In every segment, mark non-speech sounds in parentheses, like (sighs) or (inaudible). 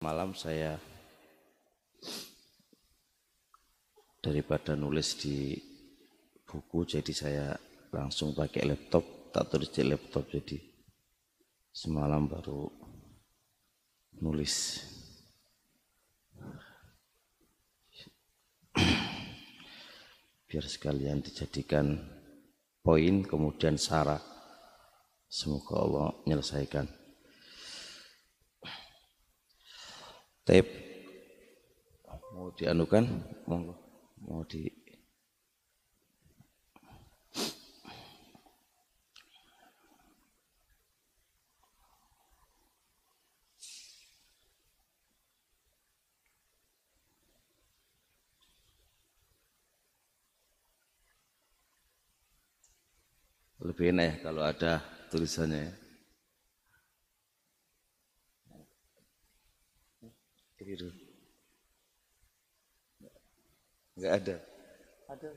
malam saya daripada nulis di buku jadi saya langsung pakai laptop tak tulis di laptop jadi semalam baru nulis. Biar sekalian dijadikan poin kemudian syarat semoga Allah menyelesaikan Taib mau dianukan? Monggo. Mau di lebih enak ya kalau ada tulisannya ya. Keliru. Enggak ada. Ada.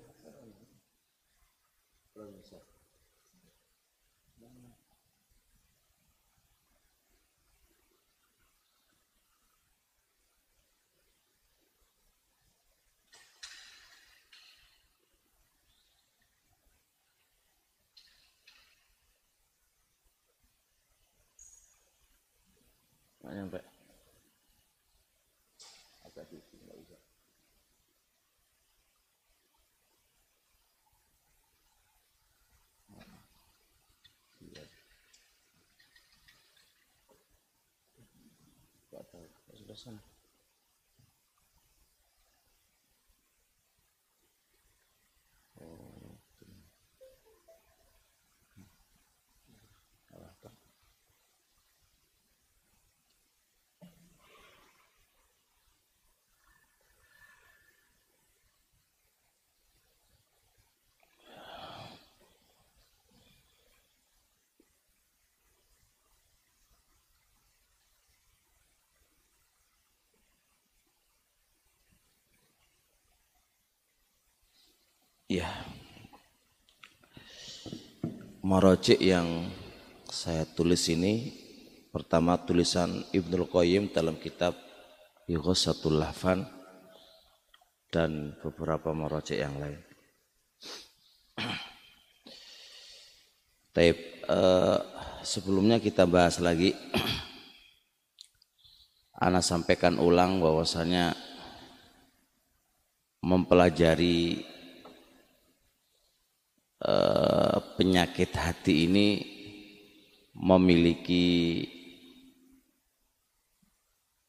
Belum bisa. Nggak nyampe. Agak dikit, nggak bisa. Iya. Nggak tahu. Sudah Ya. Marojik yang saya tulis ini pertama tulisan Ibnul Qayyim dalam kitab Yughasatul Lahfan dan beberapa marojik yang lain. Taib, eh, sebelumnya kita bahas lagi Ana sampaikan ulang bahwasanya mempelajari eh, penyakit hati ini memiliki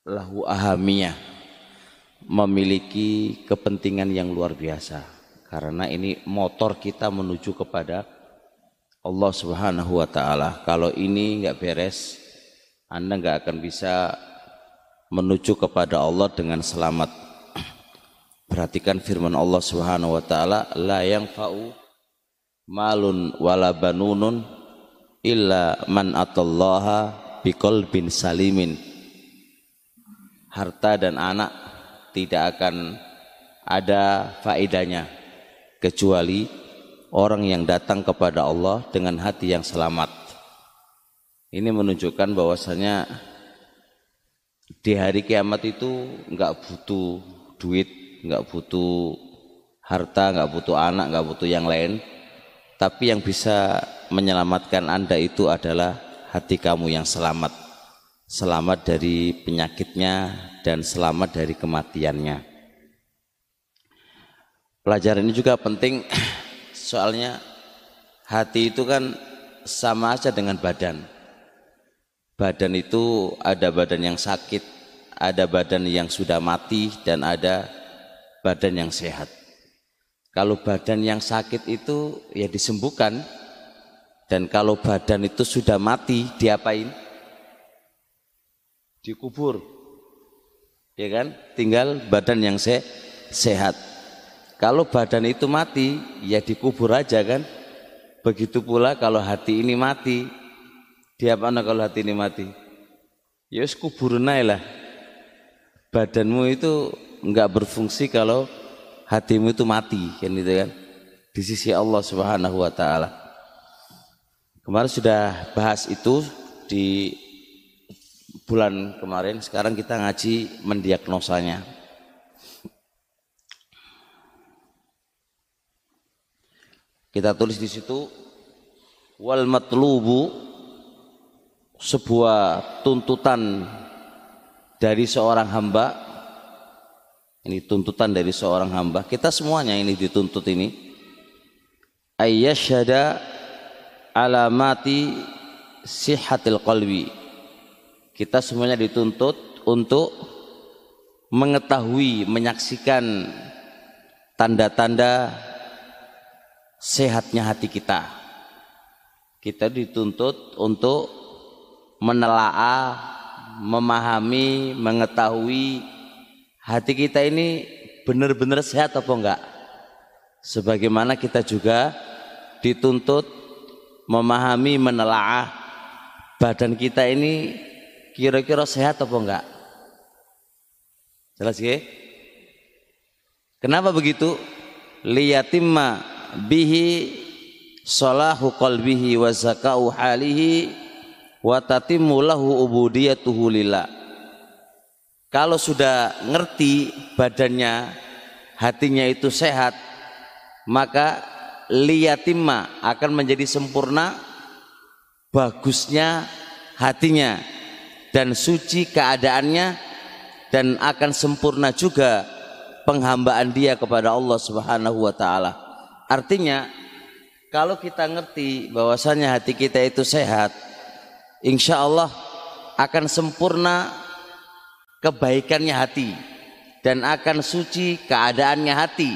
lahu ahamiyah memiliki kepentingan yang luar biasa karena ini motor kita menuju kepada Allah Subhanahu wa taala. Kalau ini enggak beres, Anda enggak akan bisa menuju kepada Allah dengan selamat. (clears throat) Perhatikan firman Allah Subhanahu wa taala, la yanfa'u malun wala banunun illa man atallaha biqalbin salimin. Harta dan anak tidak akan ada faedahnya kecuali orang yang datang kepada Allah dengan hati yang selamat. Ini menunjukkan bahwasanya di hari kiamat itu enggak butuh duit, enggak butuh harta, enggak butuh anak, enggak butuh yang lain. Tapi yang bisa menyelamatkan Anda itu adalah hati kamu yang selamat. Selamat dari penyakitnya dan selamat dari kematiannya. Pelajaran ini juga penting (clears throat) soalnya hati itu kan sama aja dengan badan. Badan itu ada badan yang sakit, ada badan yang sudah mati dan ada badan yang sehat. Kalau badan yang sakit itu ya disembuhkan dan kalau badan itu sudah mati diapain? Dikubur. Ya kan? Tinggal badan yang se sehat. Kalau badan itu mati, ya dikubur aja kan? Begitu pula kalau hati ini mati, diapain kalau hati ini mati? Ya wis kuburin lah. Badanmu itu enggak berfungsi kalau hatimu itu mati kan gitu kan di sisi Allah Subhanahu wa taala. Kemarin sudah bahas itu di bulan kemarin, sekarang kita ngaji mendiagnosanya. Kita tulis di situ wal matlubu sebuah tuntutan dari seorang hamba ini tuntutan dari seorang hamba. Kita semuanya ini dituntut ini. Ayyasyada alamati sihatil qalbi. Kita semuanya dituntut untuk mengetahui menyaksikan tanda-tanda sehatnya hati kita. Kita dituntut untuk menelaah, memahami, mengetahui hati kita ini benar-benar sehat atau enggak. Sebagaimana kita juga dituntut memahami, menelaah badan kita ini kira-kira sehat atau enggak. Jelas ya? Kenapa begitu? Liyatimma bihi salahu qalbihi wa zakau halihi wa tatimmu lahu ubudiyatuhu lillah. Kalau sudah ngerti badannya, hatinya itu sehat, maka liyatimma akan menjadi sempurna bagusnya hatinya dan suci keadaannya dan akan sempurna juga penghambaan dia kepada Allah Subhanahu wa taala. Artinya kalau kita ngerti bahwasanya hati kita itu sehat, insya Allah akan sempurna kebaikannya hati dan akan suci keadaannya hati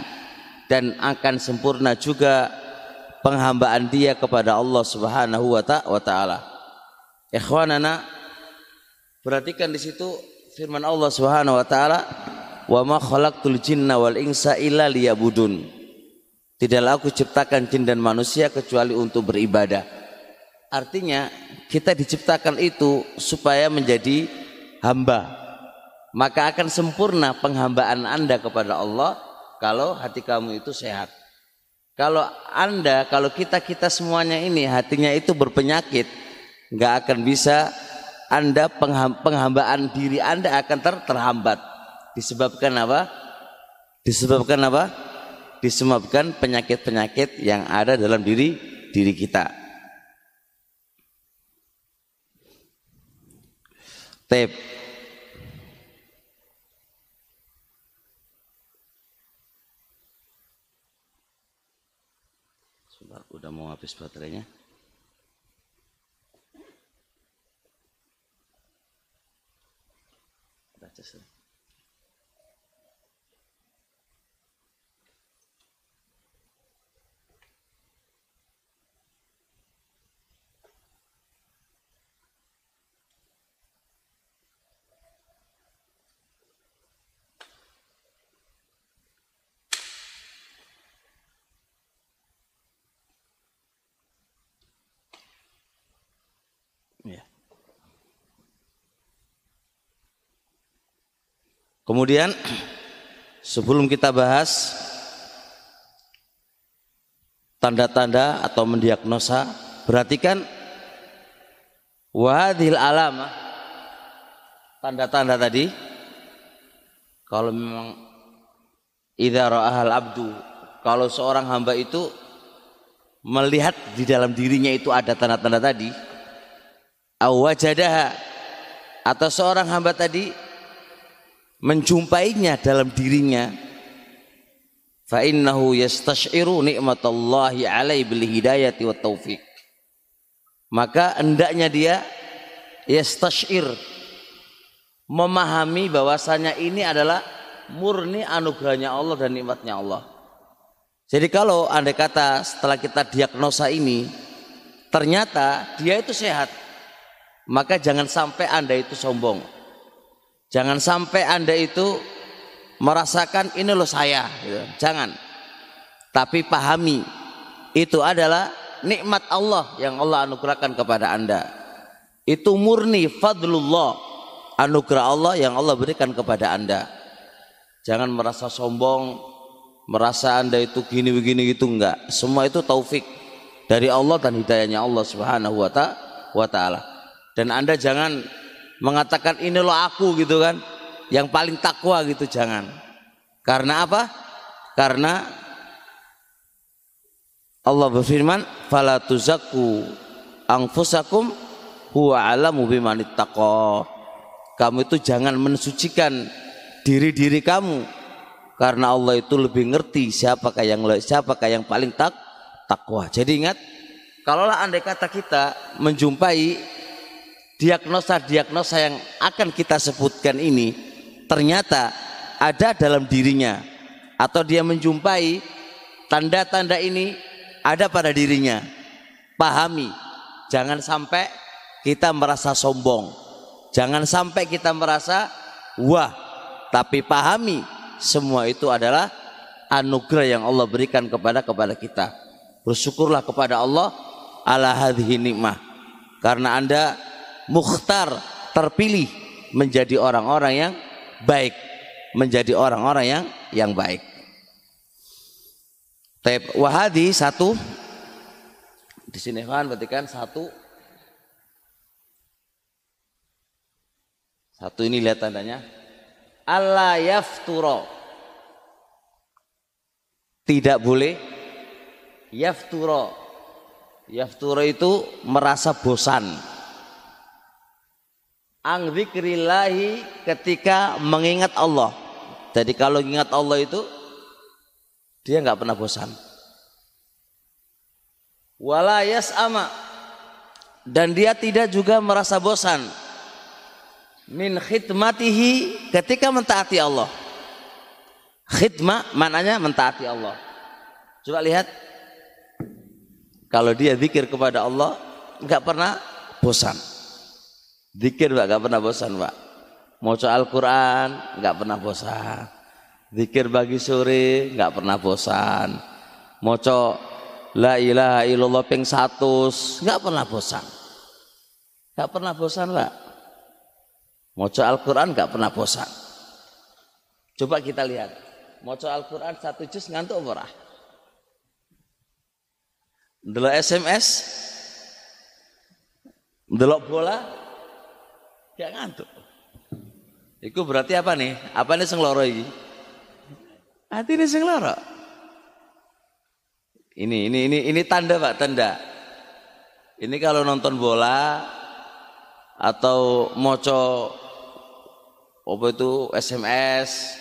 dan akan sempurna juga penghambaan dia kepada Allah Subhanahu wa taala. Ikhwanana perhatikan di situ firman Allah Subhanahu wa taala wa ma khalaqtul jinna wal insa illa liyabudun Tidaklah aku ciptakan jin dan manusia kecuali untuk beribadah. Artinya kita diciptakan itu supaya menjadi hamba. Maka akan sempurna penghambaan Anda kepada Allah kalau hati kamu itu sehat. Kalau Anda, kalau kita-kita semuanya ini hatinya itu berpenyakit, nggak akan bisa Anda penghambaan diri Anda akan ter terhambat. Disebabkan apa? Disebabkan apa? disebabkan penyakit-penyakit yang ada dalam diri diri kita. Tep. Udah mau habis baterainya. Udah selesai. Kemudian sebelum kita bahas tanda-tanda atau mendiagnosa, perhatikan wadil alama tanda-tanda tadi kalau memang idza ra'ahal abdu kalau seorang hamba itu melihat di dalam dirinya itu ada tanda-tanda tadi awajadaha atau seorang hamba tadi menjumpainya dalam dirinya fa innahu yastashiru nikmatallahi alaihi bil hidayati wat taufik maka hendaknya dia yastashir memahami bahwasanya ini adalah murni anugerahnya Allah dan nikmatnya Allah. Jadi kalau andai kata setelah kita diagnosa ini ternyata dia itu sehat, maka jangan sampai Anda itu sombong. Jangan sampai Anda itu merasakan ini loh saya, gitu. jangan. Tapi pahami itu adalah nikmat Allah yang Allah anugerahkan kepada Anda. Itu murni fadlullah, anugerah Allah yang Allah berikan kepada Anda. Jangan merasa sombong, merasa Anda itu gini begini gitu enggak. Semua itu taufik dari Allah dan hidayahnya Allah Subhanahu wa taala. Dan Anda jangan mengatakan ini lo aku gitu kan. Yang paling takwa gitu jangan. Karena apa? Karena Allah berfirman fala tuzakku anfusakum huwa alamu bimanittaqo kamu itu jangan mensucikan diri-diri kamu. Karena Allah itu lebih ngerti siapakah yang siapakah yang paling tak takwa. Jadi ingat kalaulah andai kata kita menjumpai diagnosa-diagnosa yang akan kita sebutkan ini ternyata ada dalam dirinya. Atau dia menjumpai tanda-tanda ini ada pada dirinya. Pahami jangan sampai kita merasa sombong. Jangan sampai kita merasa wah tapi pahami semua itu adalah anugerah yang Allah berikan kepada kepada kita. Bersyukurlah kepada Allah ala hadhihi nikmah. Karena Anda mukhtar terpilih menjadi orang-orang yang baik menjadi orang-orang yang yang baik. Taib wahadi satu. Di sini kan berarti kan satu. Satu ini lihat tandanya. Allah yafturo. Tidak boleh yafturo. Yafturo itu merasa bosan. Ang zikrillahi ketika mengingat Allah. Jadi kalau ingat Allah itu dia nggak pernah bosan. Wala ama dan dia tidak juga merasa bosan min khidmatihi ketika mentaati Allah. Khidmah maknanya mentaati Allah. Coba lihat kalau dia zikir kepada Allah nggak pernah bosan. Zikir Pak nggak pernah bosan Pak. Moco Al-Quran nggak pernah bosan. Zikir bagi sore nggak pernah bosan. Moco La ilaha illallah ping satu nggak pernah bosan. Nggak pernah bosan Pak. Moco Al-Quran nggak pernah bosan. Coba kita lihat. Moco Al-Quran satu juz ngantuk murah. Delok SMS, delok bola, ya ngantuk. Itu berarti apa nih? Apa nih sing loro iki? Hati ini sing loro. Ini ini ini ini tanda Pak, tanda. Ini kalau nonton bola atau moco apa itu SMS,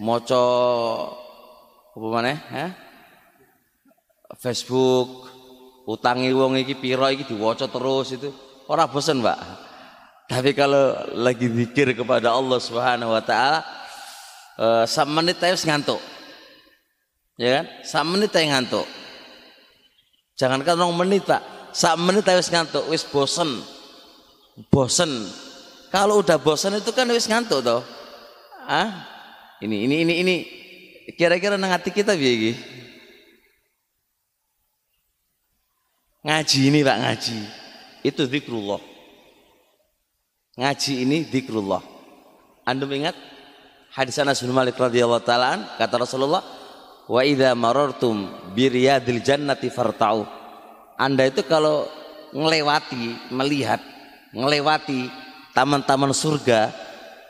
moco apa mana? Ya? Facebook, utangi wong iki piro iki diwaca terus itu ora bosen, Pak. Tapi kalau lagi zikir kepada Allah Subhanahu wa taala eh menit aja ngantuk. Ya kan? Sak menit aja ngantuk. Jangankan rong menit, Pak. Sak menit aja ngantuk, wis bosen. Bosen. Kalau udah bosen itu kan wis ngantuk toh. Ah? Ini ini ini ini kira-kira nang hati kita piye Ngaji ini Pak ngaji. Itu zikrullah. Ngaji ini zikrullah. Anda ingat hadis Anas bin Malik radhiyallahu taala kata Rasulullah, "Wa idza marartum bi riyadil jannati farta'u." Anda itu kalau melewati, melihat, melewati taman-taman surga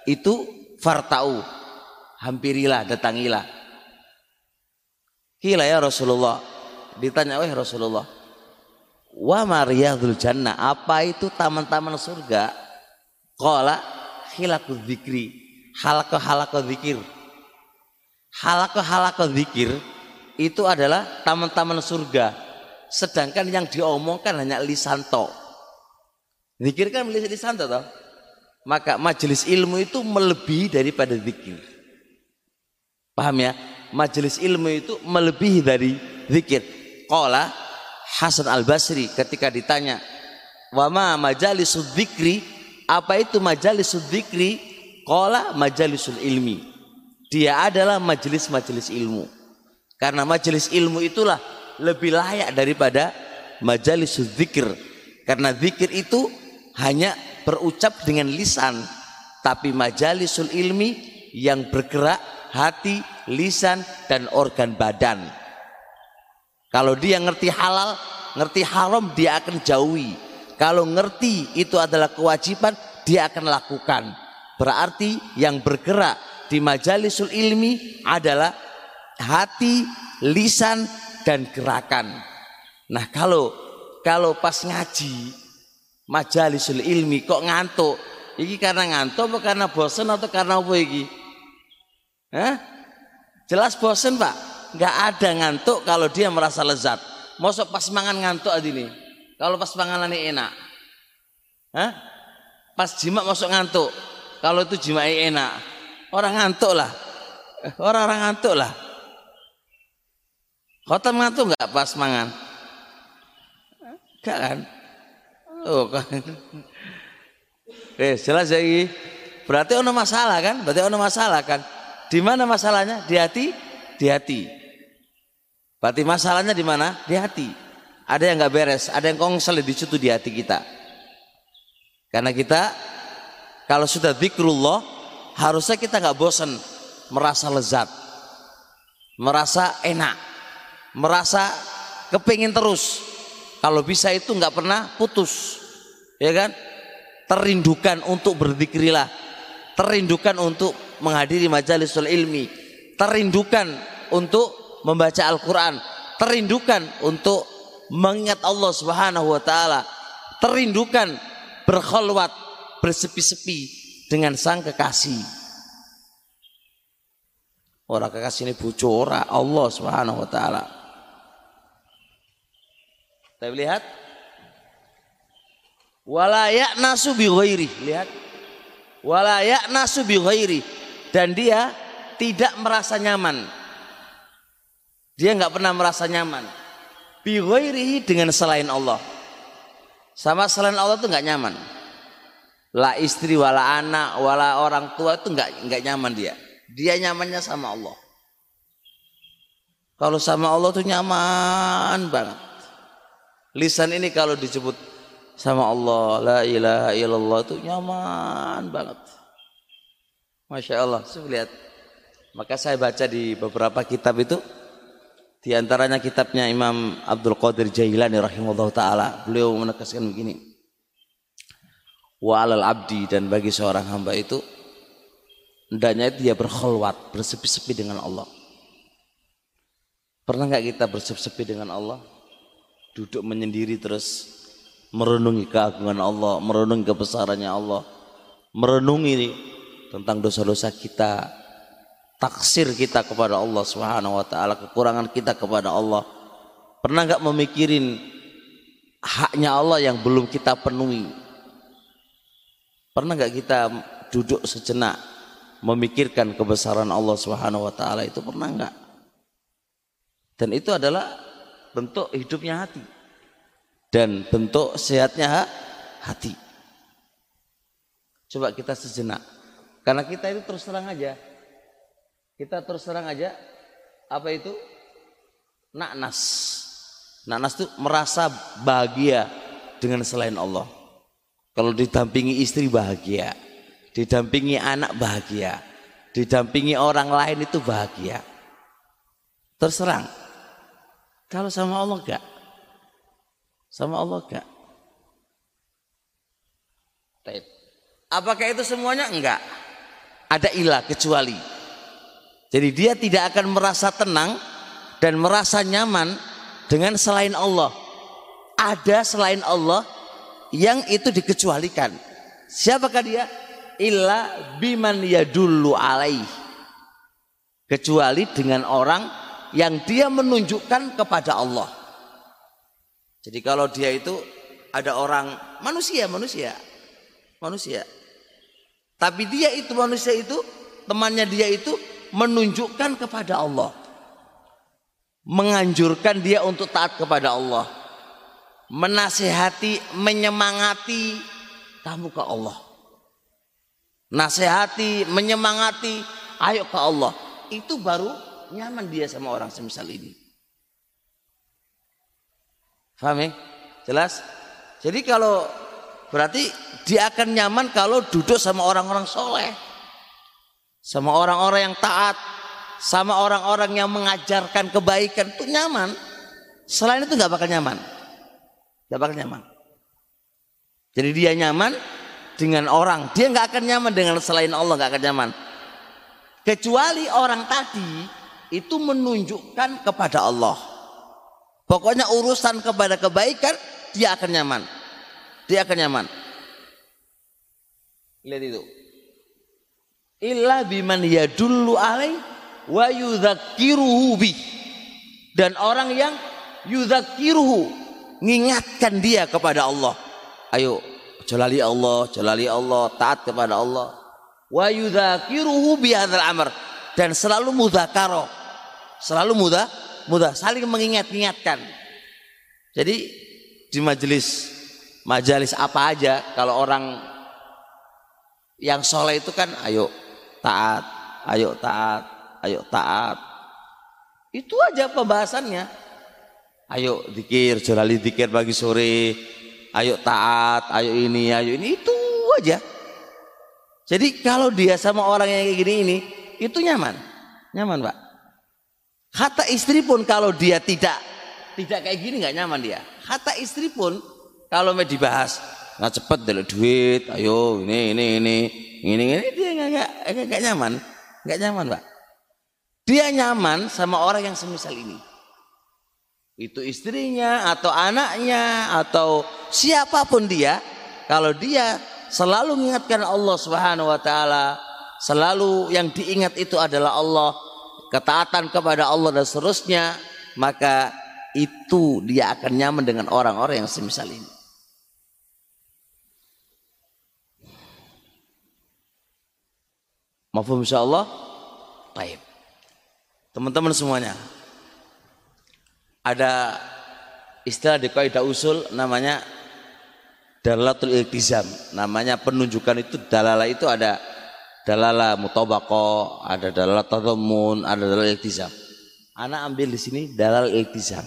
itu farta'u. Hampirilah, datangilah. Kila ya Rasulullah. Ditanya oleh Rasulullah, Wa mariyadul jannah. Apa itu taman-taman surga? Qala khilaqul dzikri. Halaqah halaqah dzikir. Halaqah halaqah dzikir itu adalah taman-taman surga. Sedangkan yang diomongkan hanya lisan to. Zikir kan lisan to toh? Maka majelis ilmu itu melebihi daripada zikir. Paham ya? Majelis ilmu itu melebihi dari zikir. Qala Hasan Al Basri ketika ditanya wama majalisul dzikri apa itu majalisul dzikri? Qala majalisul ilmi. Dia adalah majelis-majelis ilmu. Karena majelis ilmu itulah lebih layak daripada majalisul dzikir. Karena zikir itu hanya berucap dengan lisan. Tapi majalisul ilmi yang bergerak hati, lisan dan organ badan. Kalau dia ngerti halal, ngerti haram, dia akan jauhi. Kalau ngerti itu adalah kewajiban, dia akan lakukan. Berarti yang bergerak di majalisul ilmi adalah hati, lisan, dan gerakan. Nah kalau kalau pas ngaji majalisul ilmi kok ngantuk, iki karena ngantuk apa karena bosan atau karena apa iki? Hah? Jelas bosan pak? Nggak ada ngantuk kalau dia merasa lezat. Mosok pas mangan ngantuk nih. Kalau pas ini enak. Hah? Pas jima masuk ngantuk. Kalau itu jima enak. Orang ngantuk lah. Orang-orang ngantuk lah. Kota ngantuk nggak pas mangan? Enggak kan? Oh kan. Eh, jelas ya ini. Berarti ono masalah kan? Berarti ono masalah kan? Di mana masalahnya? Di hati? Di hati. Berarti masalahnya di mana? Di hati. Ada yang nggak beres, ada yang kongsel di situ di hati kita. Karena kita kalau sudah zikrullah harusnya kita nggak bosan merasa lezat, merasa enak, merasa kepingin terus. Kalau bisa itu nggak pernah putus, ya kan? Terindukan untuk berzikrilah, terindukan untuk menghadiri majalisul ilmi, terindukan untuk membaca Al-Quran, terindukan untuk mengingat Allah Subhanahu wa taala, terindukan berkhulwat, bersepi-sepi dengan sang kekasih. Orang kekasih ini bocor Allah Subhanahu wa taala. Kita lihat wala nasu bi ghairi. Lihat. Wala nasu bi ghairi dan dia tidak merasa nyaman. Dia nggak pernah merasa nyaman. Bi dengan selain Allah. Sama selain Allah tuh nggak nyaman. La istri, wala anak, wala orang tua itu nggak nggak nyaman dia. Dia nyamannya sama Allah. Kalau sama Allah tuh nyaman banget. Lisan ini kalau disebut sama Allah, la ilaha illallah itu nyaman banget. Masya Allah, saya lihat. Maka saya baca di beberapa kitab itu, di antaranya kitabnya Imam Abdul Qadir Jailani rahimahullah taala, beliau menegaskan begini. Wa alal abdi dan bagi seorang hamba itu hendaknya dia berkhulwat, bersepi-sepi dengan Allah. Pernah nggak kita bersepi-sepi dengan Allah? Duduk menyendiri terus merenungi keagungan Allah, merenungi kebesarannya Allah, merenungi tentang dosa-dosa kita, taksir kita kepada Allah Subhanahu wa taala, kekurangan kita kepada Allah. Pernah nggak memikirin haknya Allah yang belum kita penuhi? Pernah nggak kita duduk sejenak memikirkan kebesaran Allah Subhanahu wa taala itu pernah nggak? Dan itu adalah bentuk hidupnya hati dan bentuk sehatnya hati. Coba kita sejenak karena kita itu terus terang aja. Kita terus terang aja apa itu? Naknas. Naknas itu merasa bahagia dengan selain Allah. Kalau didampingi istri bahagia, didampingi anak bahagia, didampingi orang lain itu bahagia. Terserang. Kalau sama Allah enggak? Sama Allah enggak? Apakah itu semuanya? Enggak ada ilah kecuali. Jadi dia tidak akan merasa tenang dan merasa nyaman dengan selain Allah. Ada selain Allah yang itu dikecualikan. Siapakah dia? Illa biman yadullu alaih. Kecuali dengan orang yang dia menunjukkan kepada Allah. Jadi kalau dia itu ada orang manusia, manusia, manusia tapi dia itu manusia itu temannya dia itu menunjukkan kepada Allah. Menganjurkan dia untuk taat kepada Allah. Menasehati, menyemangati kamu ke Allah. Nasehati, menyemangati, ayo ke Allah. Itu baru nyaman dia sama orang semisal ini. Faham ya? Jelas? Jadi kalau Berarti dia akan nyaman kalau duduk sama orang-orang soleh. Sama orang-orang yang taat. Sama orang-orang yang mengajarkan kebaikan. Itu nyaman. Selain itu nggak bakal nyaman. Nggak bakal nyaman. Jadi dia nyaman dengan orang. Dia nggak akan nyaman dengan selain Allah nggak akan nyaman. Kecuali orang tadi itu menunjukkan kepada Allah. Pokoknya urusan kepada kebaikan dia akan nyaman. Dia akan nyaman. Lihat itu. Illa biman yadullu alaih wa yudzakiruhu bi. Dan orang yang yudzakiruhu mengingatkan dia kepada Allah. Ayo, jalali Allah, jalali Allah, taat kepada Allah. Wa yudzakiruhu bi amr dan selalu mudzakarah. Selalu mudah, mudah saling mengingat-ingatkan. Jadi di majelis majelis apa aja kalau orang yang soleh itu kan ayo taat, ayo taat, ayo taat. Itu aja pembahasannya. Ayo dikir, jalali dikir pagi sore, ayo taat, ayo ini, ayo ini, itu aja. Jadi kalau dia sama orang yang kayak gini ini, itu nyaman. Nyaman, Pak. Kata istri pun kalau dia tidak tidak kayak gini nggak nyaman dia. Kata istri pun kalau mau dibahas, nggak cepet dulu duit ayo ini ini ini ini ini dia nggak nggak nggak nyaman. Nggak nyaman pak. Dia nyaman sama orang yang semisal ini. Itu istrinya atau anaknya atau siapa pun dia kalau dia selalu mengingatkan Allah Subhanahu wa taala selalu yang diingat itu adalah Allah ketaatan kepada Allah dan seterusnya maka itu dia akan nyaman dengan orang-orang yang semisal ini Mafhum insyaallah? Baik. Teman-teman semuanya. Ada istilah di kaidah usul namanya dalalatul iltizam. Namanya penunjukan itu dalala itu ada dalala mutabaqo, ada dalala tadammun, ada dalala iltizam. Anak ambil di sini dalal iltizam.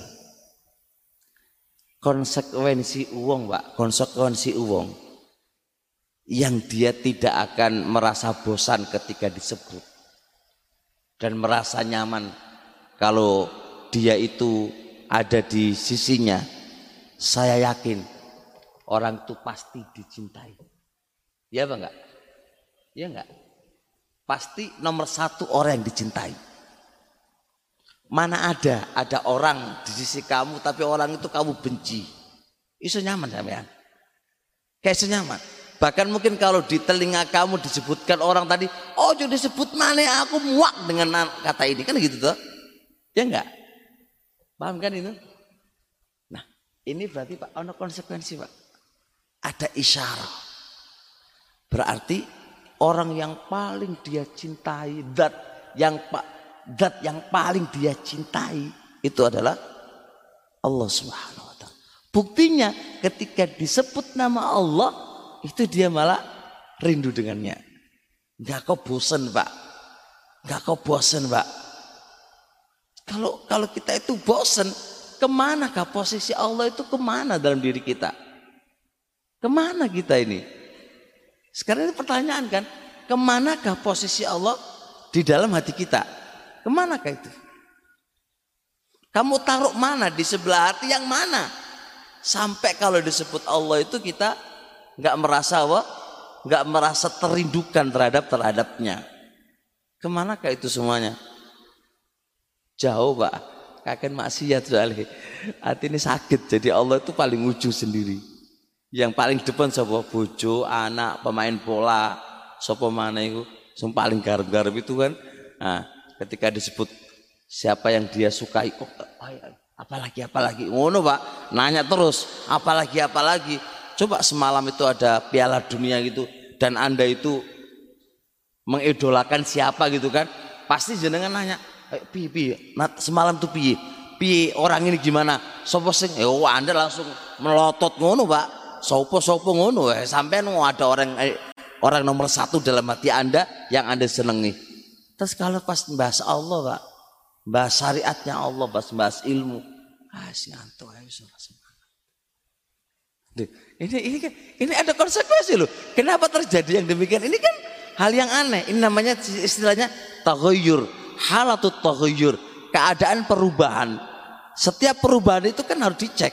Konsekuensi uang, Pak. Konsekuensi uang yang dia tidak akan merasa bosan ketika disebut. Dan merasa nyaman kalau dia itu ada di sisinya. Saya yakin orang itu pasti dicintai. Ya apa enggak? Ya enggak? Pasti nomor satu orang yang dicintai. Mana ada ada orang di sisi kamu tapi orang itu kamu benci. Itu nyaman sampean? Kayak senyaman Bahkan mungkin kalau di telinga kamu disebutkan orang tadi, oh jadi disebut mana aku muak dengan kata ini kan gitu tuh. Ya enggak? Paham kan itu? Nah, ini berarti Pak ada konsekuensi Pak. Ada isyarat. Berarti orang yang paling dia cintai, dat yang pak dat yang paling dia cintai itu adalah Allah Subhanahu wa taala. Buktinya ketika disebut nama Allah itu dia malah rindu dengannya. Gak kau bosan pak, gak kau bosan pak. Kalau kalau kita itu bosan, ke mana kah posisi Allah itu ke mana dalam diri kita? Ke mana kita ini? Sekarang ini pertanyaan kan, ke manakah posisi Allah di dalam hati kita? Ke manakah itu? Kamu taruh mana di sebelah hati yang mana? Sampai kalau disebut Allah itu kita nggak merasa apa? nggak merasa terindukan terhadap terhadapnya. Ke manakah itu semuanya? Jauh pak, kakek maksiat soalnya. Hati ini sakit, jadi Allah itu paling ujung sendiri. Yang paling depan siapa? Bojo, anak, pemain bola, siapa mana itu? Yang paling garap-garap itu kan. Nah, ketika disebut siapa yang dia sukai, oh, apalagi apalagi ngono pak, nanya terus, apalagi apalagi Coba semalam itu ada piala dunia gitu dan Anda itu mengidolakan siapa gitu kan? Pasti jenengan nanya, eh, "Pi, pi, semalam tuh pi, pi orang ini gimana?" Sopo sing? Eh, oh, Anda langsung melotot ngono, Pak. Sopo sopo ngono, eh, sampai nu ada orang eh, orang nomor satu dalam hati Anda yang Anda senengi. Terus kalau pas bahas Allah, Pak, bahas syariatnya Allah, bahas bahas ilmu, ah, ngantuk ayo ini ini kan ini ada konsekuensi loh. Kenapa terjadi yang demikian? Ini kan hal yang aneh. Ini namanya istilahnya taghayyur, halatut taghayyur, keadaan perubahan. Setiap perubahan itu kan harus dicek.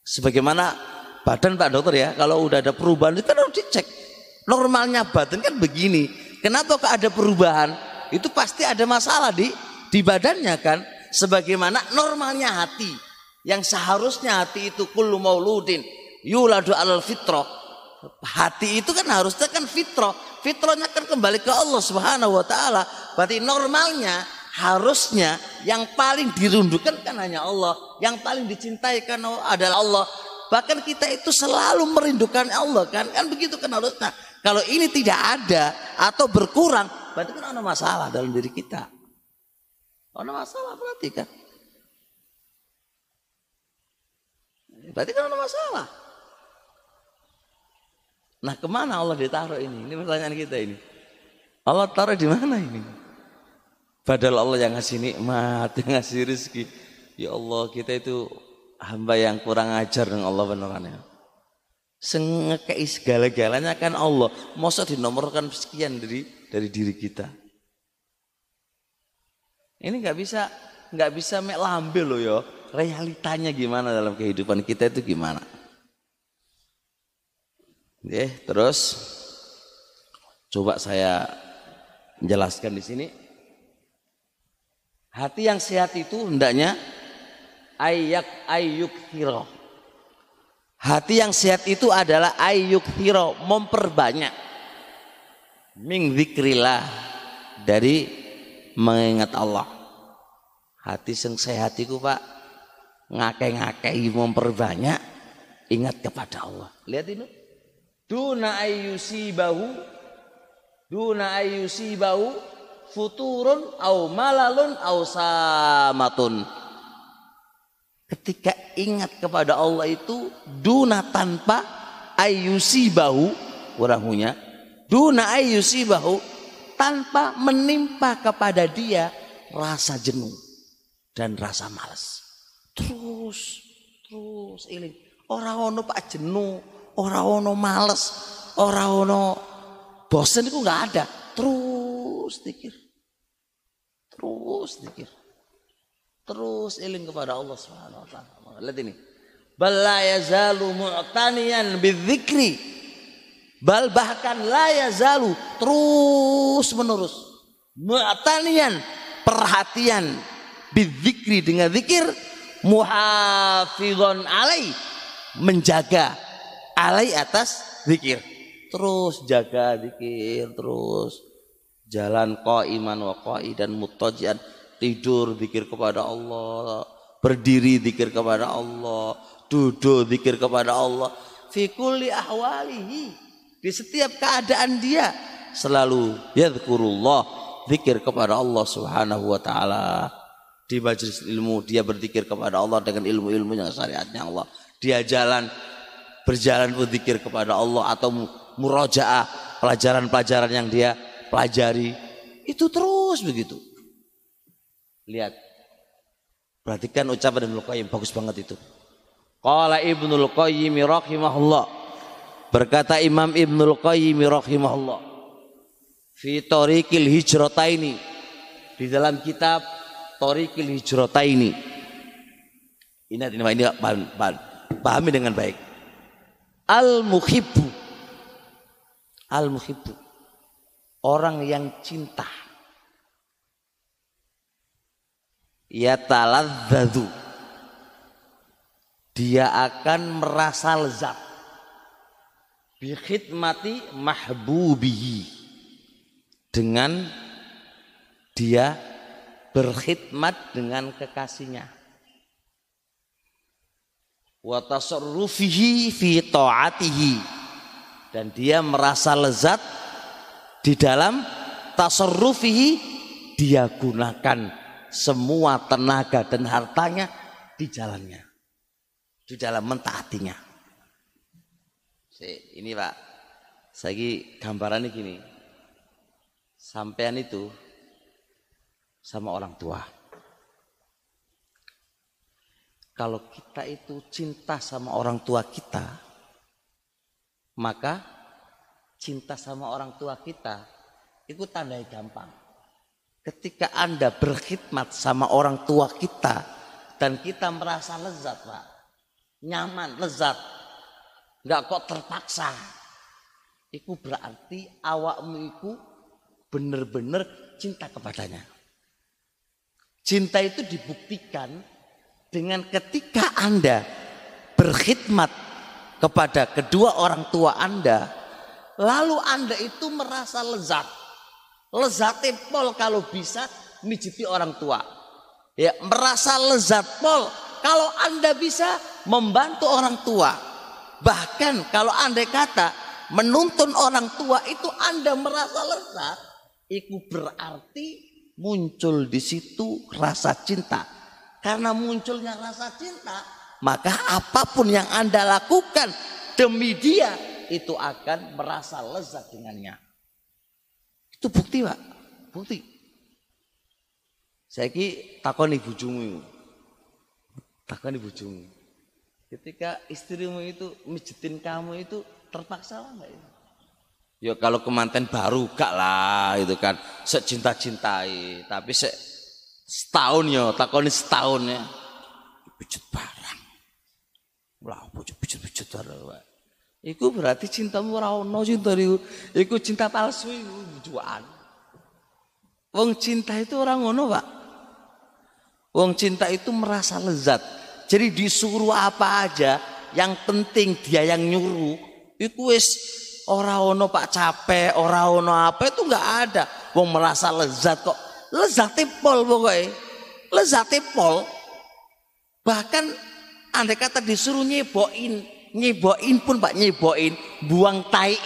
Sebagaimana badan Pak Dokter ya, kalau udah ada perubahan itu kan harus dicek. Normalnya badan kan begini. Kenapa kok ada perubahan? Itu pasti ada masalah di di badannya kan. Sebagaimana normalnya hati. Yang seharusnya hati itu kullu mauludin yuladu alal fitrah. Hati itu kan harusnya kan fitrah. Fitrahnya kan kembali ke Allah Subhanahu wa taala. Berarti normalnya harusnya yang paling dirundukkan kan hanya Allah. Yang paling dicintai kan adalah Allah. Bahkan kita itu selalu merindukan Allah kan. Kan begitu kan harusnya. Kalau ini tidak ada atau berkurang, berarti kan ada masalah dalam diri kita. Ada masalah berarti kan. Berarti kan ada masalah. Nah ke mana Allah ditaruh ini? Ini pertanyaan kita ini. Allah taruh di mana ini? Padahal Allah yang ngasih nikmat, (laughs) yang ngasih rezeki. Ya Allah kita itu hamba yang kurang ajar dengan Allah beneran ya. Sengekei segala-galanya kan Allah. Masa dinomorkan sekian dari dari diri kita. Ini nggak bisa nggak bisa mek lambe loh ya. Realitanya gimana dalam kehidupan kita itu gimana? Oke, terus coba saya menjelaskan di sini. Hati yang sehat itu hendaknya ayak ayuk hiro. Hati yang sehat itu adalah ayuk hiro memperbanyak ming zikrillah dari mengingat Allah. Hati yang sehat itu pak ngake-ngake memperbanyak ingat kepada Allah. Lihat ini duna ayyusi bahu duna ayyusi bahu futurun au malalun au samatun. Ketika ingat kepada Allah itu duna tanpa ayyusi bahu orahunya duna ayyusi bahu tanpa menimpa kepada dia rasa jenuh dan rasa malas terus terus iling. Orang ono pak jenuh Orang ono males, orang ono bosen itu nggak ada. Terus dikir. Terus dikir. Terus iling kepada Allah Subhanahu wa taala. Lihat ini. Bal la yazalu mu'taniyan bidzikri. Bal bahkan la yazalu terus menerus mu'taniyan perhatian bidzikri dengan zikir muhafizon alai menjaga alai atas zikir. Terus jaga zikir, terus jalan ko iman wa qai dan mutajian tidur zikir kepada Allah, berdiri zikir kepada Allah, duduk zikir kepada Allah fi kulli ahwalihi. Di setiap keadaan dia selalu yadhkurullah zikir kepada Allah Subhanahu wa taala. Di majelis ilmu dia berzikir kepada Allah dengan ilmu-ilmu yang syariatnya Allah. Dia jalan berjalan berzikir kepada Allah atau murojaah pelajaran-pelajaran yang dia pelajari itu terus begitu. Lihat. Perhatikan ucapan Ibnu Qayyim bagus banget itu. Qala Ibnu Qayyim rahimahullah. Berkata Imam Ibnu Qayyim rahimahullah. Fi tariqil hijrataini. Di dalam kitab tariqil hijrataini. Ingat ini ini pahami dengan baik Al-muhibbu. Al-muhibbu. Orang yang cinta. Ya taladzadu. Dia akan merasa lezat. Bikhidmati mahbubihi. Dengan dia berkhidmat dengan kekasihnya wa tasarrufihi fi dan dia merasa lezat di dalam tasarrufihi. Dia gunakan semua tenaga dan hartanya di jalannya. Di dalam mentaatinya. Ini pak. Saya gambarannya gini. Sampean itu sama orang tua kalau kita itu cinta sama orang tua kita, maka cinta sama orang tua kita itu tandai gampang. Ketika Anda berkhidmat sama orang tua kita dan kita merasa lezat, Pak. Nyaman, lezat. nggak kok terpaksa. Iku berarti awakmu iku bener-bener cinta kepadanya. Cinta itu dibuktikan dengan ketika Anda berkhidmat kepada kedua orang tua Anda, lalu Anda itu merasa lezat. Lezat pol kalau bisa mijiti orang tua. Ya, merasa lezat pol kalau Anda bisa membantu orang tua. Bahkan kalau Anda kata menuntun orang tua itu Anda merasa lezat, itu berarti muncul di situ rasa cinta. Karena munculnya rasa cinta, maka apa pun yang Anda lakukan demi dia itu akan merasa lezat dengannya. Itu bukti, Pak. Bukti. Saya ki takoni bojomu. Takoni bojomu. Ketika istrimu itu mijitin kamu itu terpaksa lah enggak itu? Ya kalau kemanten baru gak lah itu kan secinta cintai tapi se setahun ya takoni setahun ya pijit barang lah pijit barang Iku berarti cintamu ora ono cinta iku. Iku cinta palsu iku juaan. Wong cinta itu orang ngono, Pak. Wong cinta itu merasa lezat. Jadi disuruh apa aja, yang penting dia yang nyuruh. Iku wis Ora ono Pak capek, ora ono apa itu nggak ada. Wong merasa lezat kok. Lezat pol pokoknya. Lezat pol. Bahkan andai kata disuruh nyeboin, nyeboin pun Pak nyeboin, buang tai,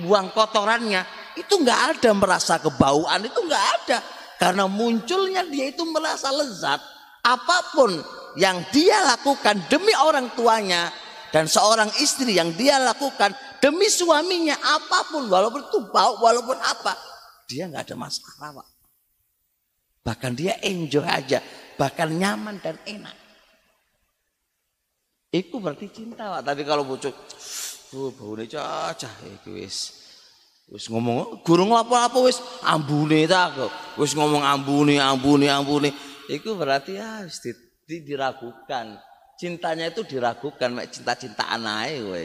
buang kotorannya, itu nggak ada merasa kebauan, itu nggak ada. Karena munculnya dia itu merasa lezat. Apa pun yang dia lakukan demi orang tuanya dan seorang istri yang dia lakukan demi suaminya apa pun walaupun itu bau walaupun apa dia nggak ada masalah pak bahkan dia enjoy aja bahkan nyaman dan enak. Itu berarti cinta pak. Tapi kalau bocok oh bau cacah itu wis. Wis ngomong gurung apa-apa wis. Ambune tak wis ngomong ambune ambune ambune. Itu berarti ya wis diragukan. Cintanya itu diragukan mek cinta-cintaan ae kowe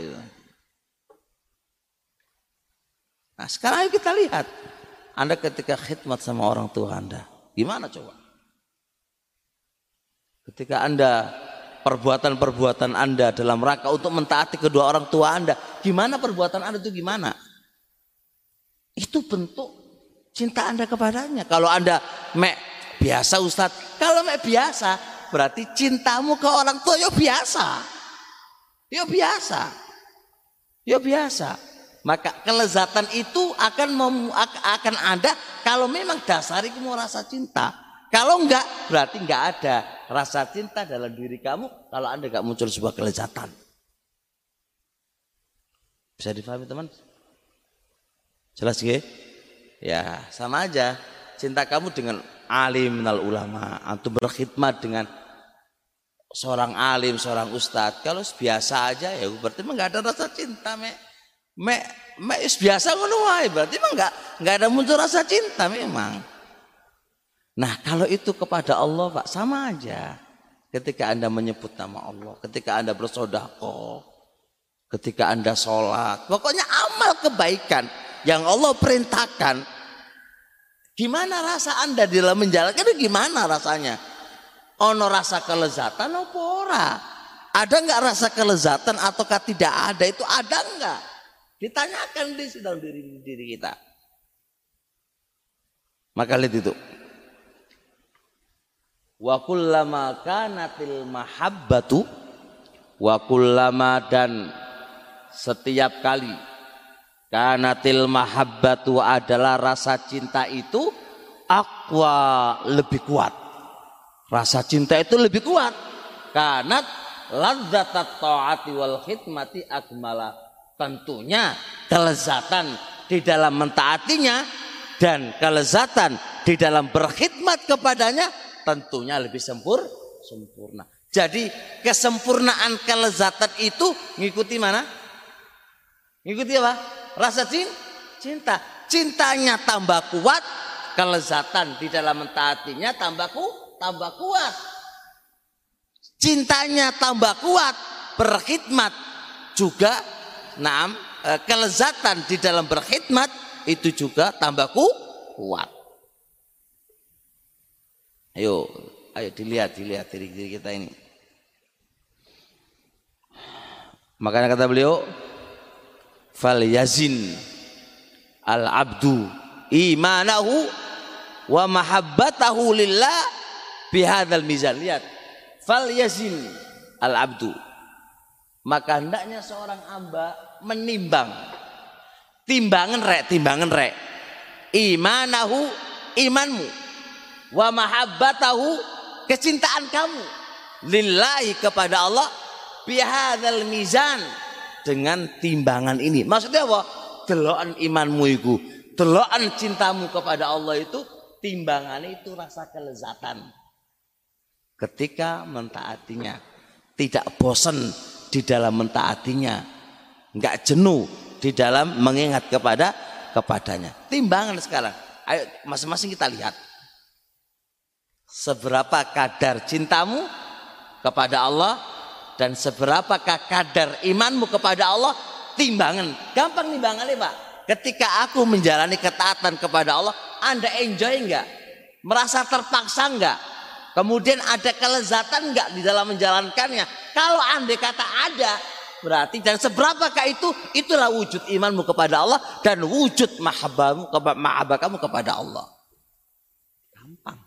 Nah sekarang ayo kita lihat. Anda ketika khidmat sama orang tua Anda. Gimana coba? Ketika Anda perbuatan-perbuatan Anda dalam rangka untuk mentaati kedua orang tua Anda. Gimana perbuatan Anda itu gimana? Itu bentuk cinta Anda kepadanya. Kalau Anda mek biasa Ustadz. Kalau mek biasa berarti cintamu ke orang tua ya biasa. Ya biasa. Ya biasa maka kelezatan itu akan mem, akan ada kalau memang dasar itu mau rasa cinta. Kalau enggak berarti enggak ada rasa cinta dalam diri kamu kalau Anda enggak muncul sebuah kelezatan. Bisa difahami teman? Jelas gak? Ya, sama aja. Cinta kamu dengan alim minal ulama, antum berkhidmat dengan seorang alim, seorang ustadz. Kalau biasa aja ya berarti enggak ada rasa cinta, Mek. Mek, mek biasa ngono wae, berarti memang enggak enggak ada muncul rasa cinta memang. Nah, kalau itu kepada Allah, Pak, sama aja. Ketika Anda menyebut nama Allah, ketika Anda bersodako, ketika Anda sholat, pokoknya amal kebaikan yang Allah perintahkan. Gimana rasa Anda di dalam menjalankan itu gimana rasanya? Ono rasa kelezatan apa ora? Ada nggak rasa kelezatan ataukah tidak ada? Itu ada nggak? Ditanyakan di dalam diri diri kita. Maka lihat itu. Wa kullama kanatil mahabbatu wa kullama dan setiap kali kanatil mahabbatu adalah rasa cinta itu akwa lebih kuat. Rasa cinta itu lebih kuat. Kanat ladzatat ta'ati wal khidmati akmala tentunya kelezatan di dalam mentaatinya dan kelezatan di dalam berkhidmat kepadanya tentunya lebih sempur sempurna. Jadi kesempurnaan kelezatan itu ngikuti mana? Ngikuti apa? Rasa cinta. Cintanya tambah kuat, kelezatan di dalam mentaatinya tambah ku, tambah kuat. Cintanya tambah kuat, berkhidmat juga naam eh, kelezatan di dalam berkhidmat itu juga tambah kuat. Ayo, ayo dilihat, dilihat diri, diri kita ini. Makanya kata beliau, fal yazin al abdu imanahu wa mahabbatahu lillah bihadzal mizan. Lihat, fal yazin al abdu. Maka hendaknya seorang hamba menimbang timbangan rek, timbangan rek. Imanahu imanmu wa mahabbatahu kecintaan kamu lillahi kepada Allah bihadzal mizan dengan timbangan ini. Maksudnya apa? Delokan imanmu itu, delokan cintamu kepada Allah itu timbangan itu rasa kelezatan. Ketika mentaatinya, tidak bosan di dalam mentaatinya, enggak jenuh di dalam mengingat kepada kepadanya. Timbangan sekarang. Ayo masing-masing kita lihat. Seberapa kadar cintamu kepada Allah dan seberapa kadar imanmu kepada Allah timbangan. Gampang timbangannya Pak. Ketika aku menjalani ketaatan kepada Allah, Anda enjoy enggak? Merasa terpaksa enggak? Kemudian ada kelezatan enggak di dalam menjalankannya? Kalau Anda kata ada, berarti dan seberapakah itu? Itulah wujud imanmu kepada Allah dan wujud mahabbamu mahabbah kamu kepada Allah. Gampang.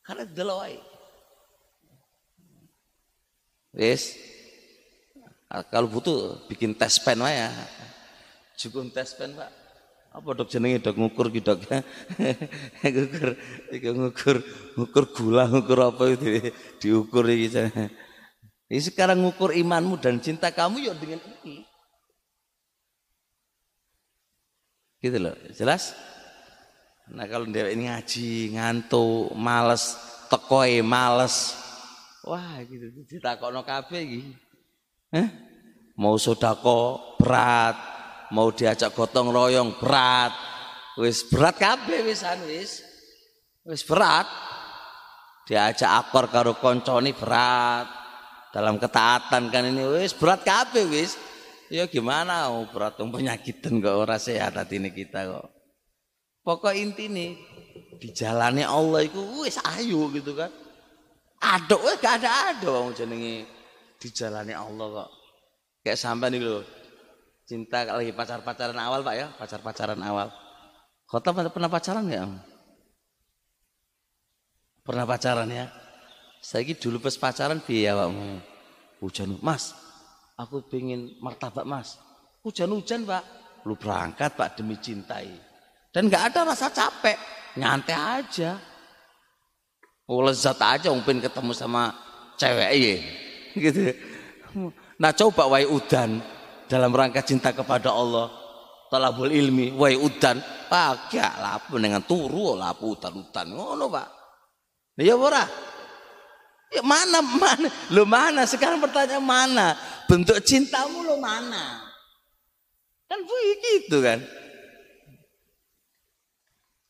Karena deloi. Wis. Kalau butuh bikin tes pen ya. Cukup tes pen Pak. Apa dok jenenge dok? Ngukur ki dok. (laughs) Ngukur ngukur ngukur gula ngukur apa itu diukur iki jadi sekarang ngukur imanmu dan cinta kamu ya dengan ini. Gitu loh, jelas? Nah kalau dia ini ngaji, ngantuk, males, tekoi, males. Wah gitu, no kafe gitu. Eh? Mau sodako berat, mau diajak gotong royong berat. Wis berat kafe wisan wis. Wis berat. Diajak akor karo konconi berat dalam ketaatan kan ini wis berat kabeh wis. Ya gimana oh, berat um penyakitan kok ora sehat hati ini kita kok. Pokok inti nih dijalani Allah itu wis ayo gitu kan. Aduk wis gak ada ada wong jenenge dijalani Allah kok. Kayak sampai nih loh cinta lagi pacar-pacaran awal Pak ya? Pacar-pacaran awal. Kota pernah pacaran ya? Pernah pacaran ya? Saya dulu pas pacaran biaya awakmu. Hujan, Mas, aku pengen martabak Mas. Hujan-hujan Pak, lu berangkat Pak demi cintai. Dan nggak ada rasa capek, nyantai aja. Oh, lezat aja pengen ketemu sama cewek ya. (laughs) Gitu. Nah coba wai udan dalam rangka cinta kepada Allah. Talabul ilmi, wai udan, agak lapu dengan turu lapu utan-utan ngono Pak. Ya ora? Ya mana mana? Lo mana? Sekarang pertanyaan mana? Bentuk cintamu lo mana? Kan begitu kan?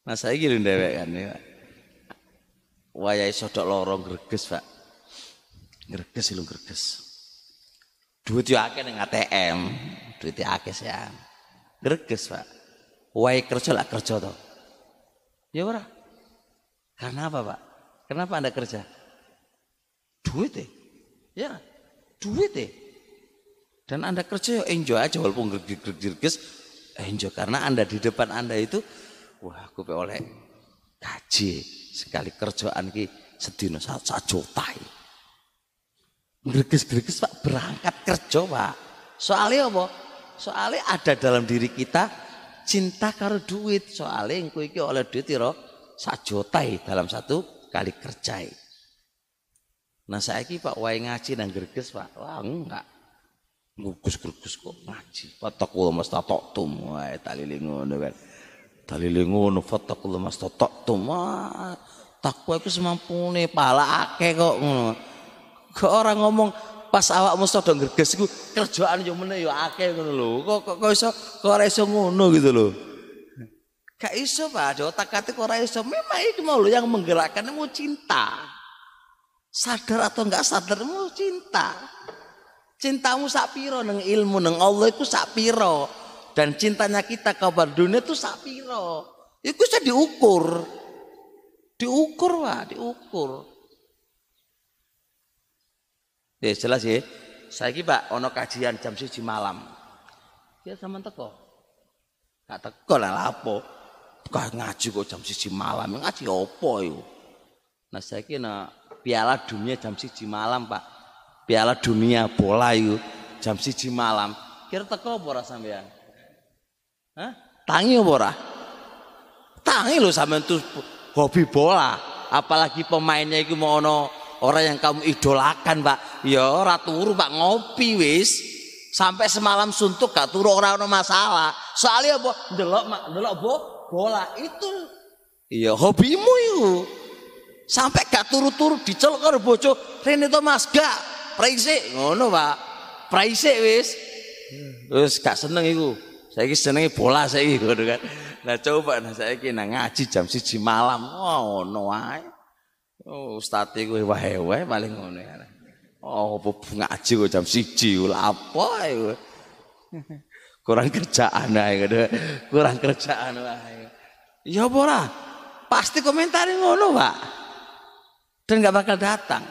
Nah saya gini dewek kan ya. Wayai sodok lorong greges pak. Greges lu greges. Duit yo akeh ning ATM, duit akeh ya. Greges pak. Wayai kerja lah kerja toh. Ya ora. Karena apa pak? Kenapa anda kerja? Duit deh. Ya, duit deh. Dan Anda kerja ya enjoy aja walaupun gergis enjoy karena Anda di depan Anda itu wah aku oleh gaji sekali kerjaan ki sedino satu juta. Gergis-gergis Pak berangkat kerja Pak. Soalnya apa? Soalnya ada dalam diri kita cinta karo duit. Soalnya yang iki oleh duit iro satu juta dalam satu kali kerja. Nah saya ki Pak wae ngaji nang greges Pak. Wah enggak. Ngugus-ngugus kok ngaji. Fatakul mastata'tum. Wae talili ngono kan. Talili ngono fatakul mastata'tum. Wah takwa iku semampune pala akeh kok. Kok orang ngomong pas awakmu sedang greges iku kerjaan yo meneh yo akeh ngono lho. Kok kok iso kok iso ngono gitu lho. Gak iso Pak, ada otak-atik ora iso. Memang itu mau yang menggerakkan mau cinta. Sadar atau enggak sadar mau cinta. Cintamu sapiro neng ilmu neng Allah itu sapiro dan cintanya kita kepada dunia itu sapiro. Itu bisa diukur. Diukur wah, diukur. Ya jelas ya. Saya Pak ono kajian jam siji malam. Ya sama teko. Gak teko lah lapo. Kok ngaji kok jam siji malam. Ngaji opo itu? Nah saya kira piala dunia jam siji malam Pak. Piala dunia bola itu jam siji malam. Kira teko apa ora sampean? Hah? Tangi apa ora? Tangi lho sampean tuh hobi bola. Apalagi pemainnya itu mau ono orang yang kamu idolakan pak ya ora turu pak ngopi wis sampai semalam suntuk gak turu orang ono masalah soalnya apa delok delok bo bola itu iya hobimu itu sampai gak turu-turu dicelok karo bojo rene to Mas gak praise ngono pak praise wis wis gak seneng iku saiki senenge bola saiki ngono kan nah coba nah saiki nang ngaji jam 1 malam oh ngono Oh, ustaz iku wae-wae paling ngono ya. Oh, apa ngaji kok jam 1 lha apa iku. Kurang kerjaan ae Kurang kerjaan wae. Ya apa ora? Pasti komentari ngono, Pak. Dan nggak bakal datang.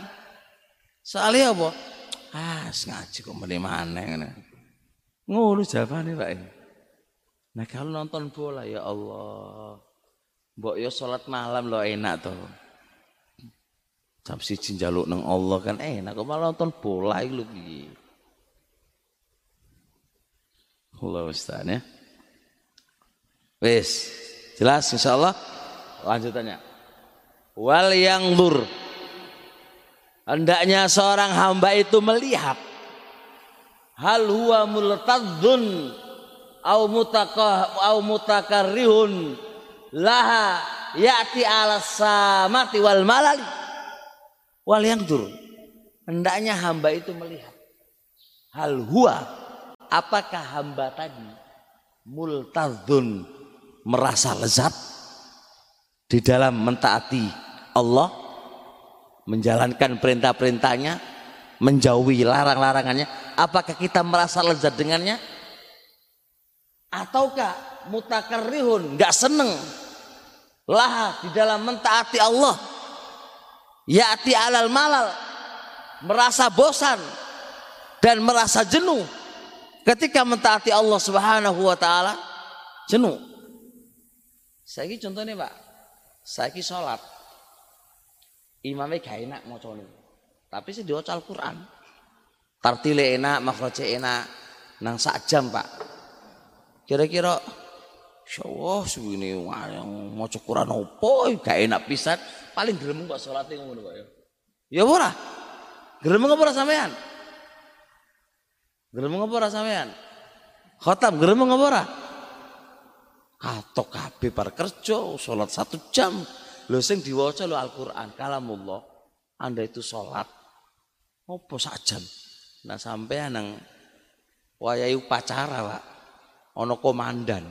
Soalnya apa? Ah, ngaji kok meneh maneh ngono. Ngono jawabane, Pak. Nah, kalau nonton bola ya Allah. Mbok yo salat malam lo enak tuh jam siji njaluk nang Allah kan enak kok malah nonton bola piye Allah Ustaz ya Wis jelas insyaallah lanjutannya wal yang lur hendaknya seorang hamba itu melihat hal huwa multadzun au mutakah au mutakarrihun laha ya'ti ala samati wal malali Wal yang dur. Hendaknya hamba itu melihat. Hal huwa. Apakah hamba tadi multadun merasa lezat di dalam mentaati Allah, menjalankan perintah-perintahnya, menjauhi larang-larangannya. Apakah kita merasa lezat dengannya? Ataukah mutakarrihun nggak seneng? Lah di dalam mentaati Allah. Ya'ti alal malal merasa bosan dan merasa jenuh. Ketika mentaati Allah Subhanahu wa taala jenuh. Saya contohnya Pak. Saya sholat imamnya gak enak mau tapi sih diwaca Al-Quran tartile enak makroce enak nang sak jam Pak kira-kira Insya Allah segini yang mau Quran opo gak enak pisan paling gelem kok salate ngono kok ya. Ya ora? Gelem apa ora sampean? Gelem apa ora sampean? Khatam gelem apa ora? Katok kabeh par kerja satu jam. Lho sing diwaca lho Al-Qur'an kalamullah. Anda itu salat. Opo sak jam. Nah sampean nang wayahe upacara, Pak. Ana komandan.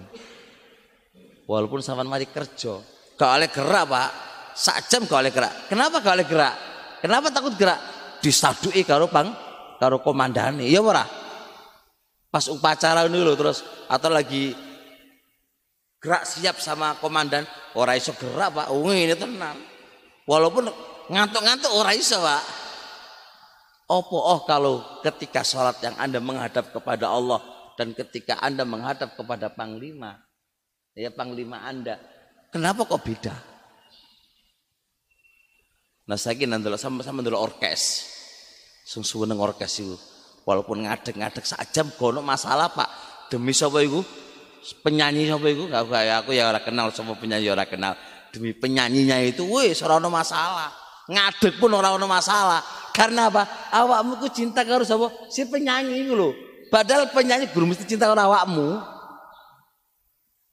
Walaupun sampean mari kerja gak oleh gerak pak. Sak jam gak oleh gerak. Kenapa gak oleh gerak? Kenapa takut gerak? Disadui karo bang karo komandane. Ya ora? Pas upacara ini terus. Atau lagi gerak siap sama komandan ora iso gerak pak oh ini tenang walaupun ngantuk-ngantuk ora iso pak opo oh kalau ketika sholat yang anda menghadap kepada Allah dan ketika anda menghadap kepada panglima ya panglima Anda. Kenapa kok beda? Nah saya kira nanti sama-sama dulu orkes. Sung neng orkes itu. Walaupun ngadek-ngadek jam kono masalah pak. Demi siapa itu? Penyanyi siapa itu? Gak kayak aku ya orang kenal sama penyanyi orang kenal. Demi penyanyinya itu, wih, orang masalah. Ngadek pun orang masalah. Karena apa? Awakmu ku cinta karo sapa? Si penyanyi itu loh. Padahal penyanyi belum mesti cinta karo awakmu.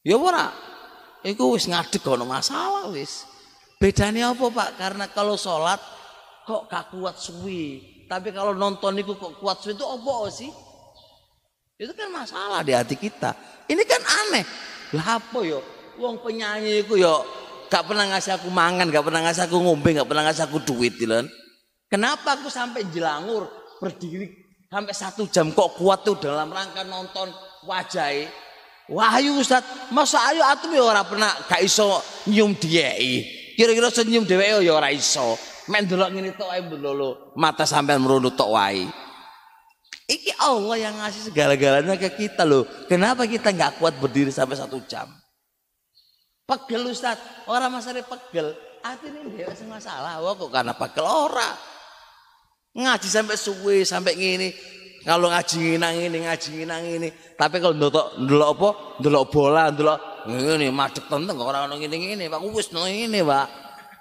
Ya ora. Iku wis ngadeg ono masalah wis. Bedane apa, Pak? Karena kalau sholat kok gak kuat suwi. Tapi kalau nonton itu kok kuat suwi itu apa sih? Itu kan masalah di hati kita. Ini kan aneh. Lah apa yo? Wong penyanyi iku yo gak pernah ngasih aku mangan, gak pernah ngasih aku ngombe, gak pernah ngasih aku duit, Dilan. Kenapa aku sampai jelangur berdiri Sampai satu jam kok kuat tuh dalam rangka nonton wajah Wahyu Ustaz, masa ayo atum ya ora pernah gak iso nyium diei. Kira-kira senyum dheweke ya ora iso. Men delok ngene tok ae mata sampean merunut tok wae. Iki Allah yang ngasih segala-galanya ke kita loh. Kenapa kita nggak kuat berdiri sampai satu jam? Pegel Ustaz, orang masalah pegel. Ini dia masalah. Wah kok karena pegel orang. Ngaji sampai suwe, sampai gini. Kalau ngaji nang ini, ngaji nang ini. Tapi kalau ndelok ndelok apa? Ndelok bola, ndelok ini macet tentang orang orang ini ini Pak wis ini, Pak.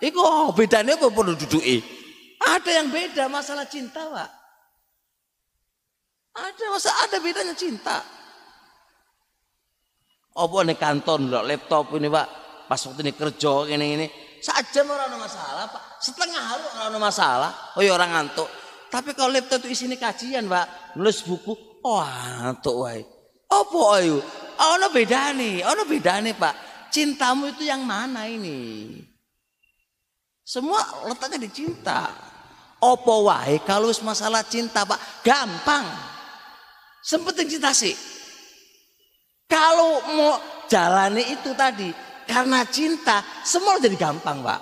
Iku bedanya apa perlu duduki? Ada yang beda masalah cinta, Pak. Ada masa ada bedanya cinta. Apa nih kantor ndelok laptop ini, Pak. Pas waktu ini kerja ini ini. Saja orang ada masalah, Pak. Setengah hari orang ada masalah. Oh ya orang ngantuk. Tapi kalau laptop itu isinya kajian, Pak, nulis buku, oh antuk wae. Apa ayo? Ono bedane, ono bedane, Pak. Cintamu itu yang mana ini? Semua letaknya di cinta. Apa wae kalau masalah cinta, Pak, gampang. Sempetin cinta sih. Kalau mau jalani itu tadi karena cinta, semua jadi gampang, Pak.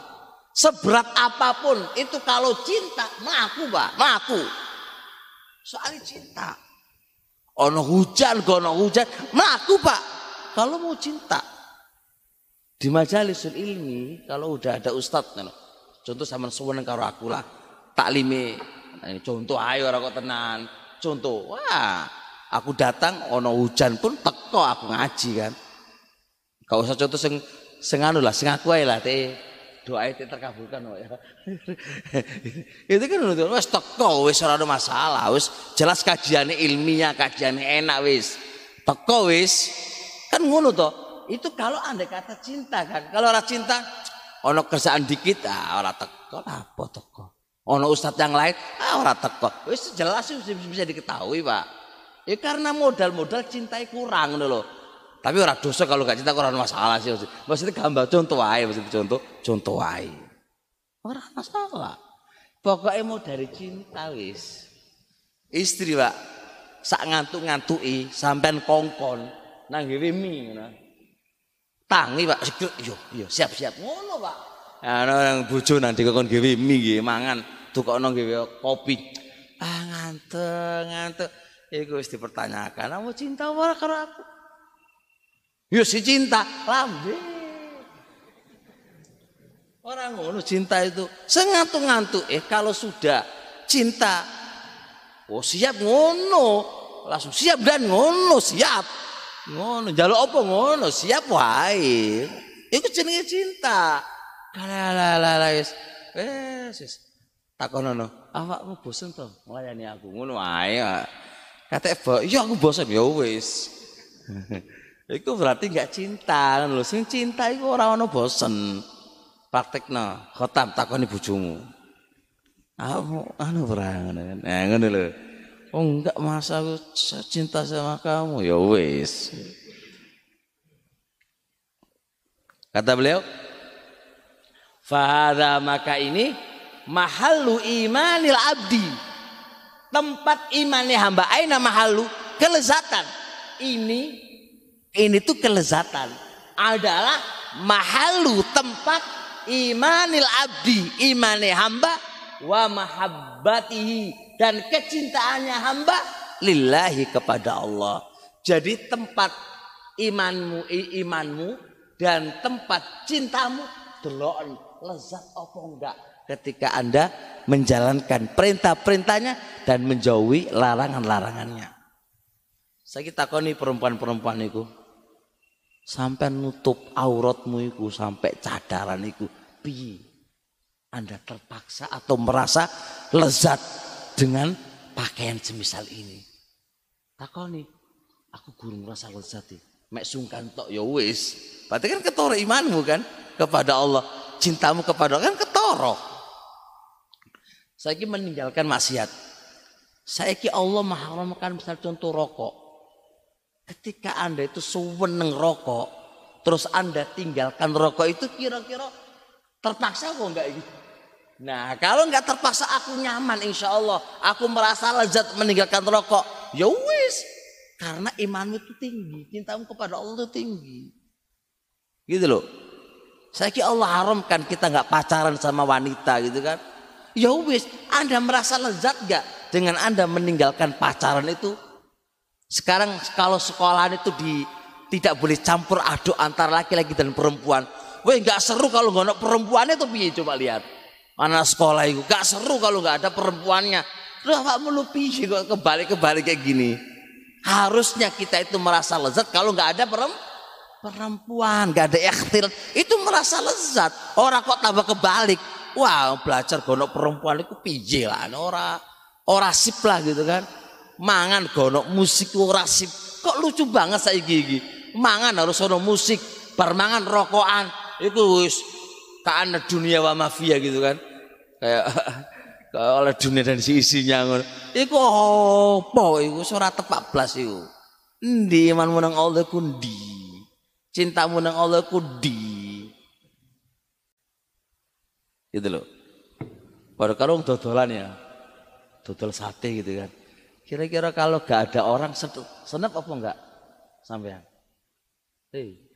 Seberat apa pun itu kalau cinta melaku pak, melaku. Soal cinta. Ono hujan, ono hujan, melaku pak. Kalau mau cinta. Di majalisul ilmi, kalau udah ada ustadz, contoh sama sewenang karo aku lah, taklime, nah, contoh ayo orang kok tenan, contoh, wah, aku datang, ono hujan pun teko aku ngaji kan. Kau usah contoh sing sing anu lah, sing aku lah teh. Doa itu terkabulkan ya. (laughs) itu kan udah wes teko wes ora ada masalah wes jelas kajiannya ilmiah kajiannya enak wes. Teko wes. Kan ngono toh itu kalau anda kata cinta kan. Kalau orang cinta ono kerjaan dikit ah orang teko apa teko. Ono ustadz yang lain ah orang teko. Wes jelas sih bisa diketahui pak ya karena modal-modal cintai kurang loh tapi orang dosa kalau gak cinta orang masalah sih. Maksudnya gambar contoh wae, maksudnya contoh contoh wae. Orang masalah. Pokoknya mau dari cinta wis. Istri pak, sak ngantuk-ngantuki sampean kongkon nang mie ngono. Tangi pak, yo yo siap-siap ngono pak. Ana yang bojo nang dikon gawe mie nggih mangan, tukokno gawe kopi. Ah ngantuk, ngantuk. Iku wis dipertanyakan, "Kamu cinta ora karo aku?" Yo si cinta lambe. Orang ngono cinta itu sengantuk-ngantuk. Eh kalau sudah cinta, oh siap ngono, langsung siap dan ngono siap. Ngono jaluk apa ngono siap wae. Iku jenenge cinta. Lalalala wis. Takonono. Awakmu bosen to nglayani aku ngono wae. Katek, "Ya aku bosen ya wis." (laughs) Iku berarti nggak cinta lho. Sing cinta iku ora ono bosen. Praktekno khotam takoni bojomu. Aku anu ora kan. Nah lho. Oh enggak masa aku cinta sama kamu ya wis. Kata beliau, Fahada maka ini mahalu imanil abdi. Tempat imannya hamba aina mahalu kelezatan. Ini ini tuh kelezatan. Adalah mahalu tempat imanil abdi imane hamba wa mahabbatihi dan kecintaannya hamba lillahi kepada Allah. Jadi tempat imanmu imanmu dan tempat cintamu delok lezat apa enggak? Ketika anda menjalankan perintah-perintahnya dan menjauhi larangan-larangannya. Saya kita koni perempuan-perempuan itu sampai nutup auratmu iku sampai cadaran iku piye? Anda terpaksa atau merasa lezat dengan pakaian semisal ini? Takoni aku guru merasa lezat ya. Mek sungkan tok ya wis. Berarti kan ketoro imanmu kan kepada Allah cintamu kepada Allah kan ketoro saya ini meninggalkan maksiat saya ini Allah mengharamkan misal contoh rokok Ketika Anda itu seweneng rokok, terus Anda tinggalkan rokok itu kira-kira terpaksa kok enggak ini? Nah, kalau nggak terpaksa aku nyaman, insya Allah aku merasa lezat meninggalkan rokok. Ya wis, karena imanmu itu tinggi, cintamu kepada Allah itu tinggi. Gitu loh. Saya kira Allah haramkan kita nggak pacaran sama wanita gitu kan. Ya wis, Anda merasa lezat nggak dengan Anda meninggalkan pacaran itu? Sekarang kalau sekolahan itu di tidak boleh campur aduk antara laki-laki dan perempuan. Weh nggak seru kalau nggak ada perempuannya tuh piye coba lihat. Anak sekolah itu gak seru kalau nggak ada perempuannya. Lu apa melupi kok kebalik-kebalik kayak gini. Harusnya kita itu merasa lezat kalau nggak ada perempuan, nggak ada ikhtil, itu merasa lezat. Orang kok tambah kebalik. Wah, belajar gonok perempuan itu pije lah, ora ora sip lah gitu kan. Mangan gonok musik ora sip. Kok lucu banget saya gigi. Mangan harus ono musik, permangan rokokan. Itu wis karena dunia wa mafia gitu kan (laughs) kayak oleh dunia dan si isinya ngono iku apa iku ora tepak blas iku endi imanmu nang Allah ku ndi cintamu nang Allah ku ndi gitu loh pada karung dodolan ya dodol sate gitu kan kira-kira kalau gak ada orang senep apa enggak sampean hei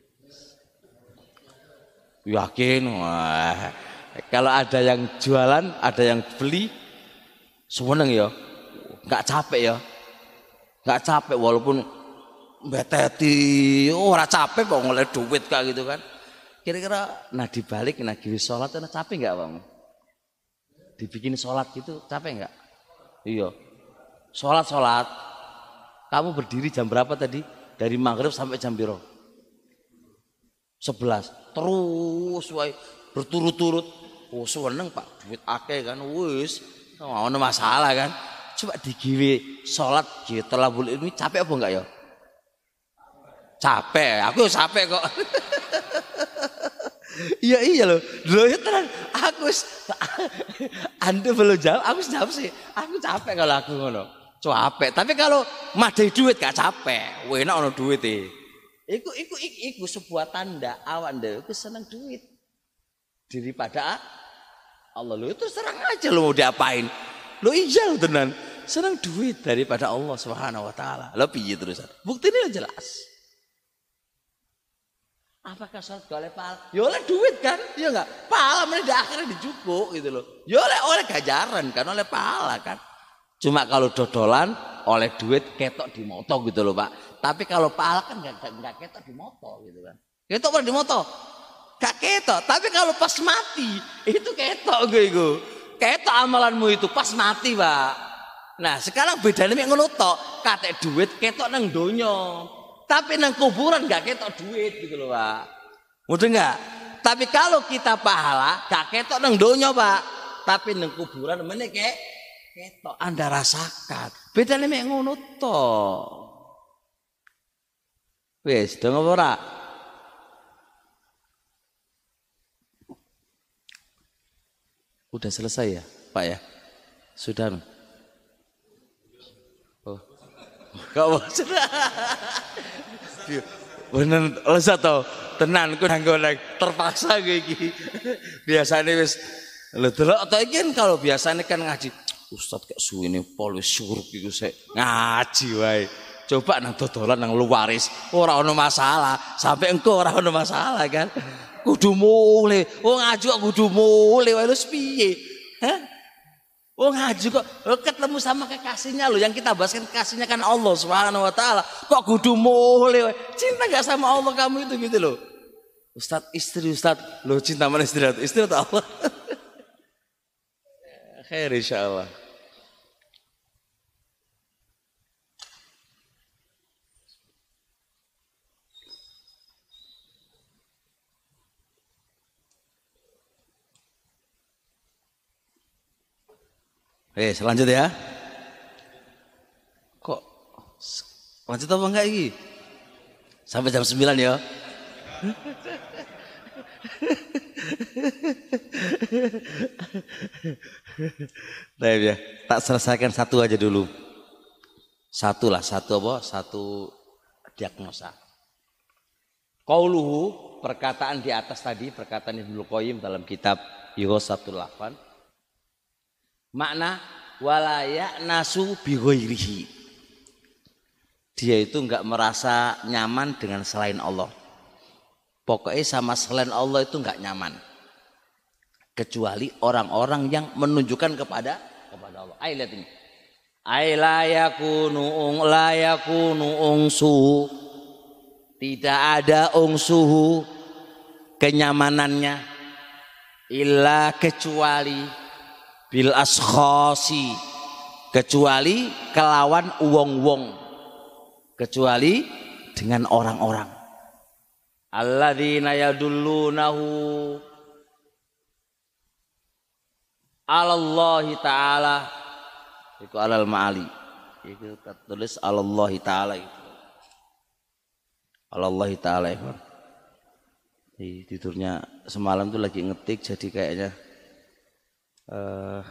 Yakin. Wah. Kalau ada yang jualan, ada yang beli, seneng ya. Enggak capek ya. Enggak capek walaupun beteti, oh, ora capek kok ngoleh duit kak gitu kan. Kira-kira nah dibalik nah gini sholat nah capek enggak bang? Dibikin sholat gitu capek enggak? Iya. Sholat sholat. Kamu berdiri jam berapa tadi? Dari maghrib sampai jam biru? Sebelas terus wae berturut-turut oh seneng Pak duit akeh kan wis ono masalah kan coba digiwe salat gitu boleh ini capek apa enggak ya capek aku capek kok. (laughs) Iya iya loh. Loh ya tenan aku anda belum jawab aku jawab sih. Aku capek kalau aku ngono. Capek tapi kalau madai duit gak capek. Enak ono duit e. Iku, iku, iku, iku sebuah tanda awan deh, iku seneng duit. Daripada Allah lu itu serang aja lu mau diapain. Lu lu tenan. Seneng duit daripada Allah subhanahu wa taala. Lo piye terus bukti ini jelas apakah gak oleh pahala? Ya oleh duit kan ya enggak pahala mana di akhirnya dijukuk gitu loh. Ya oleh oleh gajaran kan oleh pahala kan. Cuma kalau dodolan oleh duit ketok di moto gitu loh pak. Tapi kalau pahala kan nggak nggak ketok di moto gitu kan. Ketok kan di moto? Gak ketok. Tapi kalau pas mati itu ketok gue itu ketok amalanmu itu pas mati pak. Nah sekarang bedanya yang ngono tok. Kate duit ketok nang donyo tapi nang kuburan gak ketok duit gitu loh pak mudah nggak tapi kalau kita pahala gak ketok nang donyo pak tapi nang kuburan mana kayak ketok anda rasakan bedanya yang ngono tok Wes, dong ora? Udah selesai ya, Pak ya? Sudah. Oh. Kau sudah. Bener lezat toh. Tenan ku nang terpaksa gue iki. Biasane wis lho delok atau iki kan kalau biasanya kan ngaji. Ustaz kayak suwene polis suruh iku sik ngaji wae. Coba nang dodolan nang luaris, ora ono masalah. Sampai engko ora ono masalah kan. Kudu mulai. Oh ngaji kok kudu mulai wae lu piye? Hah? Oh ngaji kok oh, ketemu sama kekasihnya lo yang kita bahas kan kekasihnya kan Allah Subhanahu wa taala. Kok kudu mulai Cinta gak sama Allah kamu itu gitu loh. Ustad istri Ustad lo cinta mana istri istri atau Allah? (laughs) Khair insyaallah. Eh, selanjut ya. Kok lanjut apa enggak ini? Sampai jam 9 ya. Baik ya, tak selesaikan satu aja dulu. Satu lah, satu apa? Satu diagnosa. Qauluhu perkataan di atas tadi, perkataan Ibnu Qayyim dalam kitab Yuhosatul Lafan Makna walayak nasu bighairihi. Dia itu enggak merasa nyaman dengan selain Allah. Pokoknya sama selain Allah itu enggak nyaman. Kecuali orang-orang yang menunjukkan kepada kepada Allah. Ayo lihat ini. Ay la yakunu ung la yakunu ungsuhu. Tidak ada ungsuhu kenyamanannya illa kecuali bil askhasi kecuali kelawan wong-wong. Kecuali dengan orang-orang. Alladzina yadullunahu alallahi taala. Itu alal ma'ali. Itu tertulis alallahi taala itu. Alallahi taala di tidurnya semalam tuh lagi ngetik jadi kayaknya uh,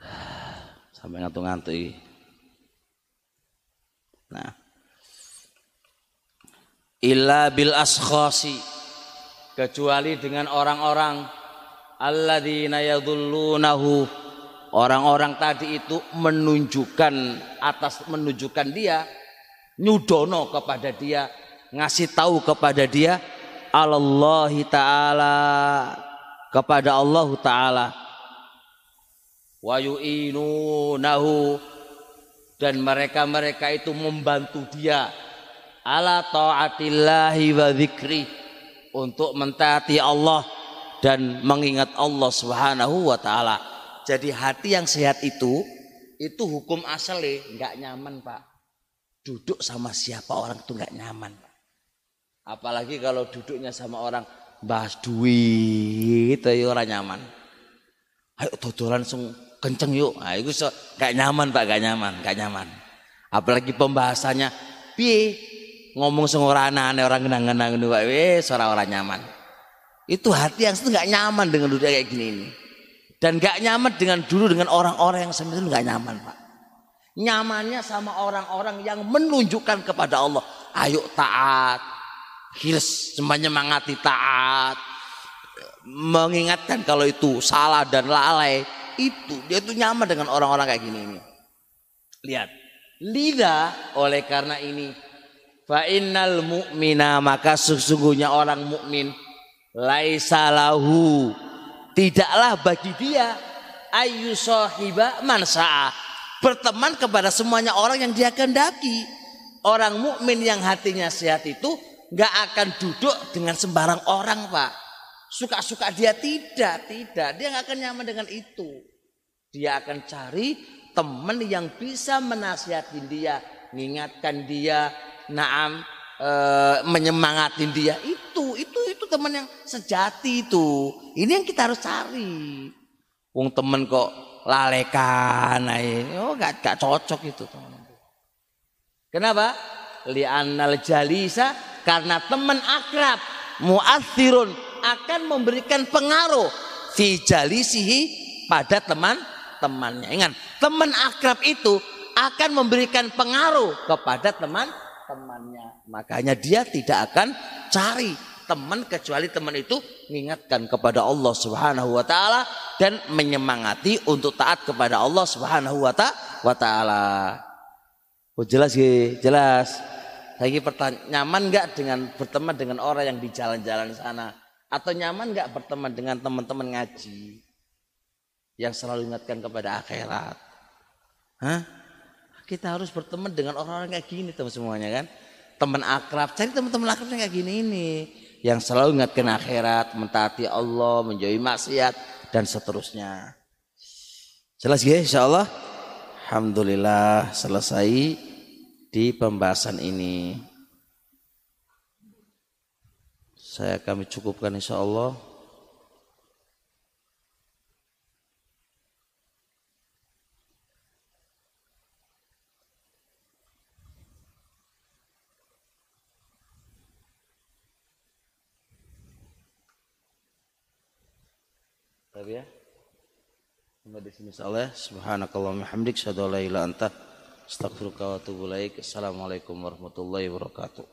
(sighs) sampai ngantuk-ngantuk nah. Illa bil askhasi kecuali dengan orang-orang alladzina yadhullunahu. Orang-orang tadi itu menunjukkan atas menunjukkan dia nyudono kepada dia ngasih tahu kepada dia Allah taala kepada Allah taala wa yu'inunahu dan mereka-mereka itu membantu dia ala taatillahi wa dzikri untuk mentaati Allah dan mengingat Allah Subhanahu wa taala. Jadi hati yang sehat itu itu hukum asalnya nggak nyaman, Pak. Duduk sama siapa orang itu nggak nyaman, Pak. Apalagi kalau duduknya sama orang bahas duit, itu orang nyaman. Ayo dodolan langsung kenceng yuk. Nah, itu so, gak nyaman pak, gak nyaman, gak nyaman. Apalagi pembahasannya, pi ngomong semua aneh orang genang-genang ini, pak, wes orang orang nyaman. Itu hati yang itu nyaman dengan duduk kayak gini ini. Dan gak nyaman dengan dulu dengan orang-orang yang itu gak nyaman pak. Nyamannya sama orang-orang yang menunjukkan kepada Allah. Ayo taat, hilis menyemangati taat. Mengingatkan kalau itu salah dan lalai itu dia itu nyaman dengan orang-orang kayak gini ini. Lihat lida oleh karena ini fa innal mu'mina maka sesungguhnya orang mukmin laisa lahu tidaklah bagi dia ayu sahiba mansa berteman kepada semuanya orang yang dia kehendaki. Orang mukmin yang hatinya sehat itu nggak akan duduk dengan sembarang orang pak. Suka-suka dia tidak tidak. Dia nggak akan nyaman dengan itu. Dia akan cari teman yang bisa menasihatin dia mengingatkan dia naam e, menyemangatin dia. Itu itu itu teman yang sejati itu. Ini yang kita harus cari. Wong temen kok lalekan oh gak, gak cocok itu teman kenapa? Li'annal jalisa karena teman akrab muathirun akan memberikan pengaruh fi jalisihi pada teman-temannya. Ingat, teman akrab itu akan memberikan pengaruh kepada teman-temannya. Makanya dia tidak akan cari teman kecuali teman itu mengingatkan kepada Allah Subhanahu wa taala dan menyemangati untuk taat kepada Allah Subhanahu wa taala. Oh jelas ya, jelas. Lagi pertanyaan, nyaman nggak dengan berteman dengan orang yang di jalan-jalan sana? Atau nyaman nggak berteman dengan teman-teman ngaji yang selalu ingatkan kepada akhirat? Hah? Kita harus berteman dengan orang-orang kayak gini teman semuanya kan? Teman akrab, cari teman-teman akrab yang kayak gini ini. Yang selalu ingatkan akhirat, mentaati Allah, menjauhi maksiat, dan seterusnya. Jelas ya insya Allah? Alhamdulillah selesai di pembahasan ini. Saya kami cukupkan insya Allah. Tapi ya. Sampai di sini insyaallah. Subhanakallahumma hamdik, syadu la anta. Astagfirullahaladzim. Assalamualaikum warahmatullahi wabarakatuh.